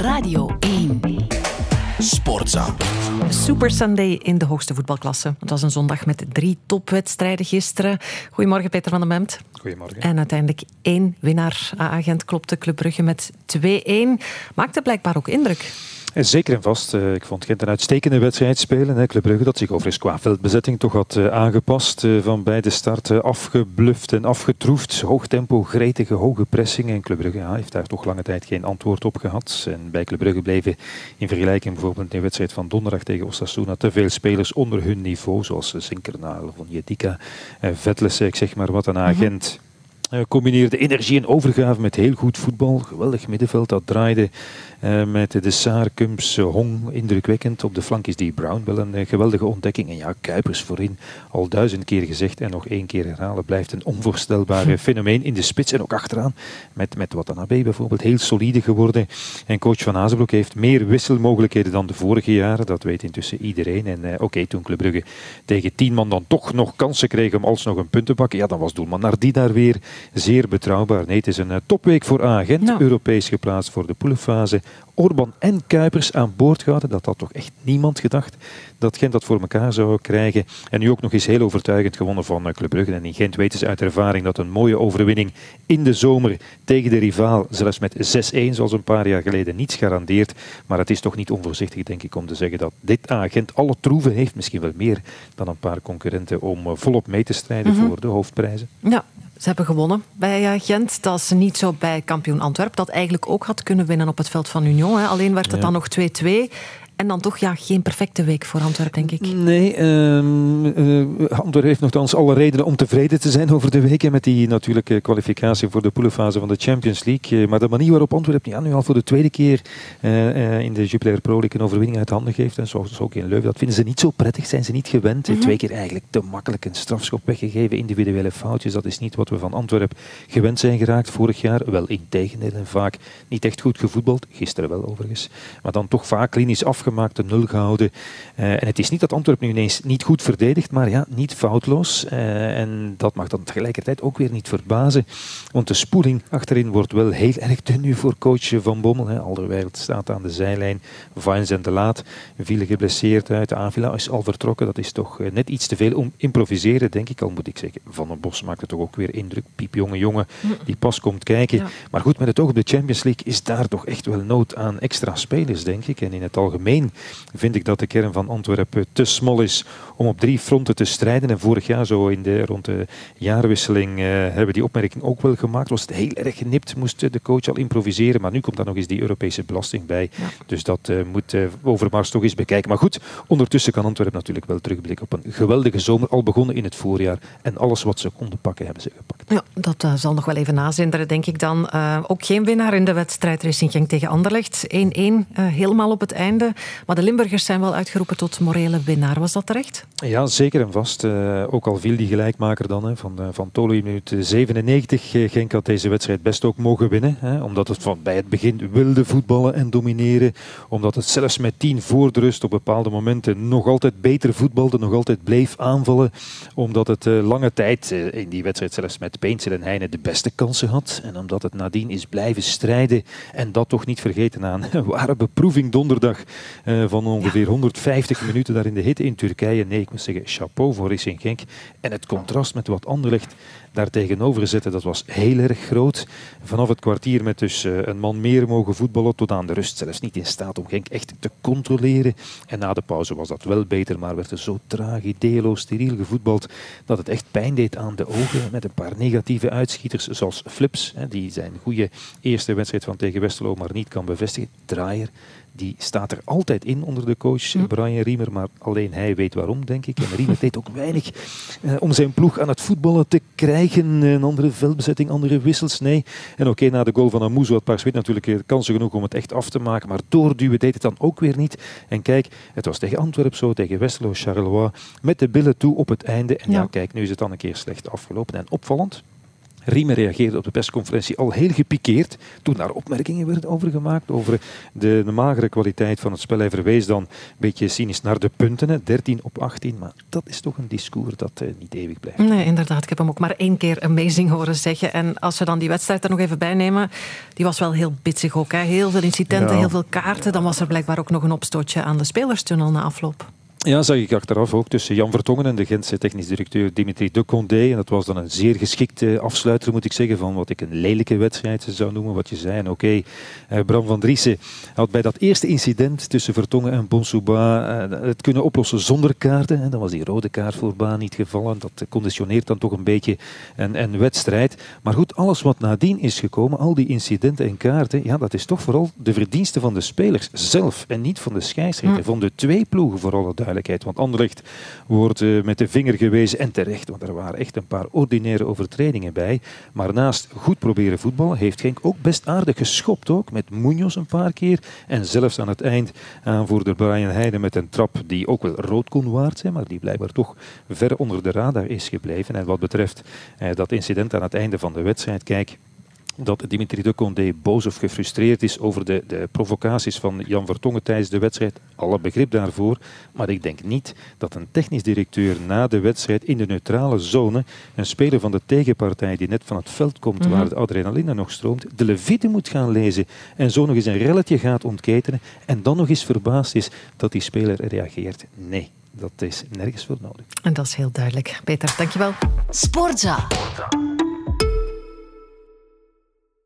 Radio 1. Sportza. Super Sunday in de hoogste voetbalklasse. Het was een zondag met drie topwedstrijden gisteren. Goedemorgen Peter van den Bemt. Goedemorgen. En uiteindelijk één winnaar. A-agent klopte Club Brugge met 2-1. Maakte blijkbaar ook indruk. En zeker en vast. eh, Ik vond Gent een uitstekende wedstrijd spelen. hè. Club Brugge dat zich overigens qua veldbezetting toch had eh, aangepast. eh, Van bij de start afgebluft en afgetroefd. Hoog tempo, gretige, hoge pressing. En Club Brugge ja, heeft daar toch lange tijd geen antwoord op gehad. En bij Club Brugge bleven in vergelijking bijvoorbeeld in de wedstrijd van donderdag tegen Osasuna te veel spelers onder hun niveau. Zoals Zinkernaal, Von Jedika, eh, Vetlesen, ik zeg maar wat, een agent. Eh, combineerde energie en overgave met heel goed voetbal. Geweldig middenveld dat draaide eh, met de Saar, Kums, Hong. Indrukwekkend. Op de flank is die Brown wel een eh, geweldige ontdekking. En ja, Kuipers voorin. Al duizend keer gezegd en nog één keer herhalen. Blijft een onvoorstelbaar fenomeen in de spits en ook achteraan. Met, met Watanabe bijvoorbeeld. Heel solide geworden. En coach Van Azenbroek heeft meer wisselmogelijkheden dan de vorige jaren. Dat weet intussen iedereen. En oké, toen Club Brugge tegen tien man dan toch nog kansen kreeg om alsnog een punt te pakken. Ja, dan was doelman Nardi daar weer zeer betrouwbaar. Nee, het is een eh, topweek voor Agent. Ja. Europees geplaatst voor de poelenfase. Orban en Kuipers aan boord gehouden. Dat had toch echt niemand gedacht dat Gent dat voor elkaar zou krijgen. En nu ook nog eens heel overtuigend gewonnen van eh, Club Brugge. En in Gent weten ze uit ervaring dat een mooie overwinning in de zomer tegen de rivaal, zelfs met 6-1 zoals een paar jaar geleden, niets garandeert. Maar het is toch niet onvoorzichtig, denk ik, om te zeggen dat dit agent alle troeven heeft, misschien wel meer dan een paar concurrenten, om eh, volop mee te strijden voor de hoofdprijzen. Ja, ze hebben gewonnen bij eh, Gent. Dat is niet zo bij kampioen Antwerp. Dat eigenlijk ook had kunnen winnen op het veld van Union. Hè. Alleen werd het Ja. dan nog 2-2. En dan toch ja, geen perfecte week voor Antwerp, denk ik. Nee, eh, Antwerpen heeft nogthans alle redenen om tevreden te zijn over de weken met die natuurlijke kwalificatie voor de poelenfase van de Champions League. Eh, maar de manier waarop Antwerpen ja, nu al voor de tweede keer eh, in de Jupiler Pro League een overwinning uit handen geeft, en zoals ook in Leuven, dat vinden ze niet zo prettig, zijn ze niet gewend. Eh, Twee keer eigenlijk te makkelijk een strafschop weggegeven, individuele foutjes, dat is niet wat we van Antwerpen gewend zijn geraakt vorig jaar. Wel in tegendeel en vaak niet echt goed gevoetbald, gisteren wel overigens, maar dan toch vaak klinisch afgemaakt, de nul gehouden. Eh, en het is niet dat Antwerpen nu ineens niet goed verdedigt, maar ja, niet foutloos. Eh, en dat mag dan tegelijkertijd ook weer niet verbazen, want de spoeling achterin wordt wel heel erg dun nu voor coach Van Bommel. Hè. Alderweireld staat aan de zijlijn, Vines en De Laat vielen geblesseerd uit. Avila is al vertrokken, dat is toch eh, net iets te veel om improviseren, denk ik. Al moet ik zeggen, Van den Bos maakt het toch ook weer indruk. Piepjonge jongen die pas komt kijken. Ja. Maar goed, met het oog op de Champions League is daar toch echt wel nood aan extra spelers, denk ik. En in het algemeen vind ik dat de kern van Antwerpen te smal is om op drie fronten te strijden. En vorig jaar, zo in de, rond de jaarwisseling, eh, hebben we die opmerking ook wel gemaakt. Was het heel erg genipt, moest de coach al improviseren. Maar nu komt daar nog eens die Europese belasting bij. Dus dat eh, moet eh, Overmars toch eens bekijken. Maar goed, ondertussen kan Antwerpen natuurlijk wel terugblikken op een geweldige zomer. Al begonnen in het voorjaar. En alles wat ze konden pakken, hebben ze gepakt. Ja, dat zal nog wel even nazinderen, denk ik dan. Ook geen winnaar in de wedstrijd Racing Genk tegen Anderlecht. 1-1, eh, helemaal op het einde. Maar de Limburgers zijn wel uitgeroepen tot morele winnaar. Was dat terecht? Ja, zeker en vast. Eh, ook al viel die gelijkmaker dan hè, van, eh, van Tolo in minuut 97. Eh, Genk had deze wedstrijd best ook mogen winnen. Hè, omdat het van bij het begin wilde voetballen en domineren. Omdat het zelfs met tien voor de rust op bepaalde momenten nog altijd beter voetbalde. Nog altijd bleef aanvallen. Omdat het lange tijd in die wedstrijd zelfs met Peensel en Heine de beste kansen had. En omdat het nadien is blijven strijden. En dat toch niet vergeten aan ware beproeving donderdag eh, van ongeveer 150 minuten daar in de hitte in Turkije. Nee, ik moet zeggen, chapeau voor Racing Genk. En het contrast met wat Anderlecht daar tegenover zetten, dat was heel erg groot. Vanaf het kwartier met dus eh, een man meer mogen voetballen tot aan de rust zelfs niet in staat om Genk echt te controleren. En na de pauze was dat wel beter, maar werd er zo traag, idelo, steriel gevoetbald dat het echt pijn deed aan de ogen met een paar negatieve uitschieters zoals Flips, die zijn goede eerste wedstrijd van tegen Westerlo maar niet kan bevestigen. Draaier, die staat er altijd in onder de coach Brian Riemer, maar alleen hij weet waarom, denk ik. En Riemer deed ook weinig eh, om zijn ploeg aan het voetballen te krijgen. Een andere veldbezetting, andere wissels, nee. En oké, na de goal van Amuzo had Paarswit natuurlijk eh, kansen genoeg om het echt af te maken, maar doorduwen deed het dan ook weer niet. En kijk, het was tegen Antwerpen zo, tegen Westerlo, Charleroi, met de billen toe op het einde. En ja, Ja. kijk, nu is het dan een keer slecht afgelopen. En opvallend, Riemer reageerde op de persconferentie al heel gepikeerd toen daar opmerkingen werden over gemaakt, over de, de, magere kwaliteit van het spel. Hij verwees dan een beetje cynisch naar de punten, hè, 13 op 18, maar dat is toch een discours dat uh, niet eeuwig blijft. Nee, inderdaad. Ik heb hem ook maar één keer amazing horen zeggen. En als we dan die wedstrijd er nog even bij nemen, die was wel heel bitsig ook. Hè. Heel veel incidenten, ja. heel veel kaarten. Dan was er blijkbaar ook nog een opstootje aan de spelerstunnel na afloop. Ja, zag ik achteraf ook tussen Jan Vertongen en de Gentse technisch directeur Dimitri de Condé. En dat was dan een zeer geschikte afsluiter, moet ik zeggen, van wat ik een lelijke wedstrijd zou noemen. Wat je zei. En oké, okay, Bram van Driessen had bij dat eerste incident tussen Vertongen en Bonsouba uh, het kunnen oplossen zonder kaarten. En dan was die rode kaart voor Baan niet gevallen. Dat conditioneert dan toch een beetje een, een wedstrijd. Maar goed, alles wat nadien is gekomen, al die incidenten en kaarten, ja, dat is toch vooral de verdienste van de spelers zelf en niet van de scheidsrechter. Hm. Van de twee ploegen vooral Want Anderlecht wordt uh, met de vinger gewezen en terecht, want er waren echt een paar ordinaire overtredingen bij. Maar naast goed proberen voetballen heeft Genk ook best aardig geschopt ook. Met Munoz een paar keer en zelfs aan het eind aanvoerder Brian Heijden met een trap die ook wel rood kon waard zijn, maar die blijkbaar toch ver onder de radar is gebleven. En wat betreft eh, dat incident aan het einde van de wedstrijd, kijk, dat Dimitri de Condé boos of gefrustreerd is over de, de provocaties van Jan Vertongen tijdens de wedstrijd. Alle begrip daarvoor. Maar ik denk niet dat een technisch directeur na de wedstrijd in de neutrale zone een speler van de tegenpartij die net van het veld komt, mm -hmm. waar de adrenaline nog stroomt, de levite moet gaan lezen en zo nog eens een relletje gaat ontketenen en dan nog eens verbaasd is dat die speler reageert. Nee, dat is nergens voor nodig. En dat is heel duidelijk. Peter, dankjewel. Sportza. Sportza.